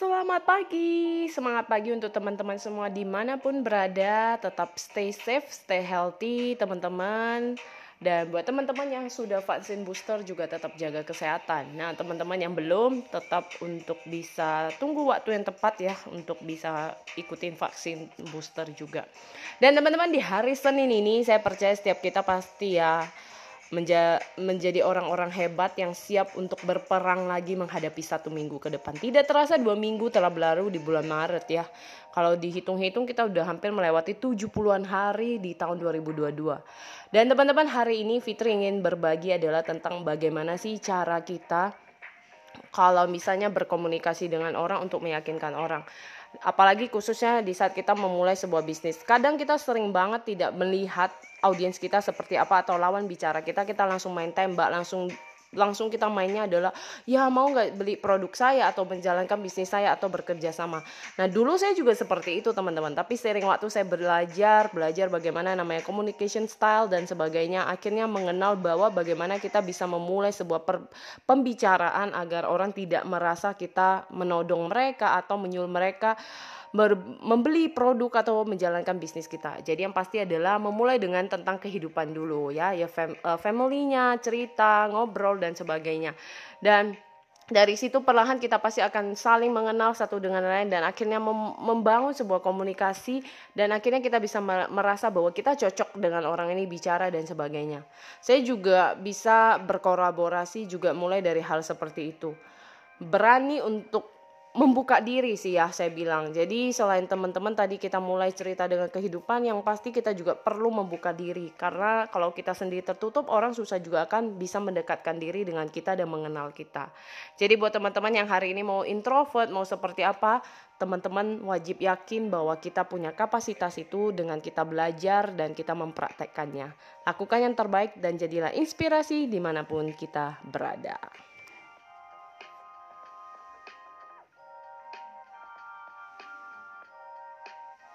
Selamat pagi, semangat pagi untuk teman-teman semua di mana pun berada. Tetap stay safe, stay healthy, teman-teman. Dan buat teman-teman yang sudah vaksin booster juga tetap jaga kesehatan. Nah, teman-teman yang belum tetap untuk bisa tunggu waktu yang tepat ya untuk bisa ikutin vaksin booster juga. Dan teman-teman di hari Senin ini saya percaya setiap kita pasti ya menja menjadi orang-orang hebat yang siap untuk berperang lagi menghadapi satu minggu ke depan. Tidak terasa dua minggu telah berlalu di bulan Maret ya. Kalau dihitung-hitung kita udah hampir melewati 70-an hari di tahun 2022. Dan teman-teman hari ini Fitri ingin berbagi adalah tentang bagaimana sih cara kita kalau misalnya berkomunikasi dengan orang untuk meyakinkan orang apalagi khususnya di saat kita memulai sebuah bisnis. Kadang kita sering banget tidak melihat audiens kita seperti apa atau lawan bicara kita, kita langsung main tembak, langsung langsung kita mainnya adalah ya mau nggak beli produk saya atau menjalankan bisnis saya atau bekerja sama. Nah dulu saya juga seperti itu teman-teman. Tapi sering waktu saya belajar belajar bagaimana namanya communication style dan sebagainya. Akhirnya mengenal bahwa bagaimana kita bisa memulai sebuah per, pembicaraan agar orang tidak merasa kita menodong mereka atau menyuruh mereka membeli produk atau menjalankan bisnis kita. Jadi yang pasti adalah memulai dengan tentang kehidupan dulu ya, ya fam, uh, family-nya, cerita, ngobrol dan sebagainya. Dan dari situ perlahan kita pasti akan saling mengenal satu dengan lain dan akhirnya mem membangun sebuah komunikasi dan akhirnya kita bisa merasa bahwa kita cocok dengan orang ini bicara dan sebagainya. Saya juga bisa berkolaborasi juga mulai dari hal seperti itu. Berani untuk membuka diri sih ya saya bilang. Jadi selain teman-teman tadi kita mulai cerita dengan kehidupan yang pasti kita juga perlu membuka diri karena kalau kita sendiri tertutup orang susah juga akan bisa mendekatkan diri dengan kita dan mengenal kita. Jadi buat teman-teman yang hari ini mau introvert mau seperti apa, teman-teman wajib yakin bahwa kita punya kapasitas itu dengan kita belajar dan kita mempraktekkannya. Lakukan yang terbaik dan jadilah inspirasi di mana pun kita berada.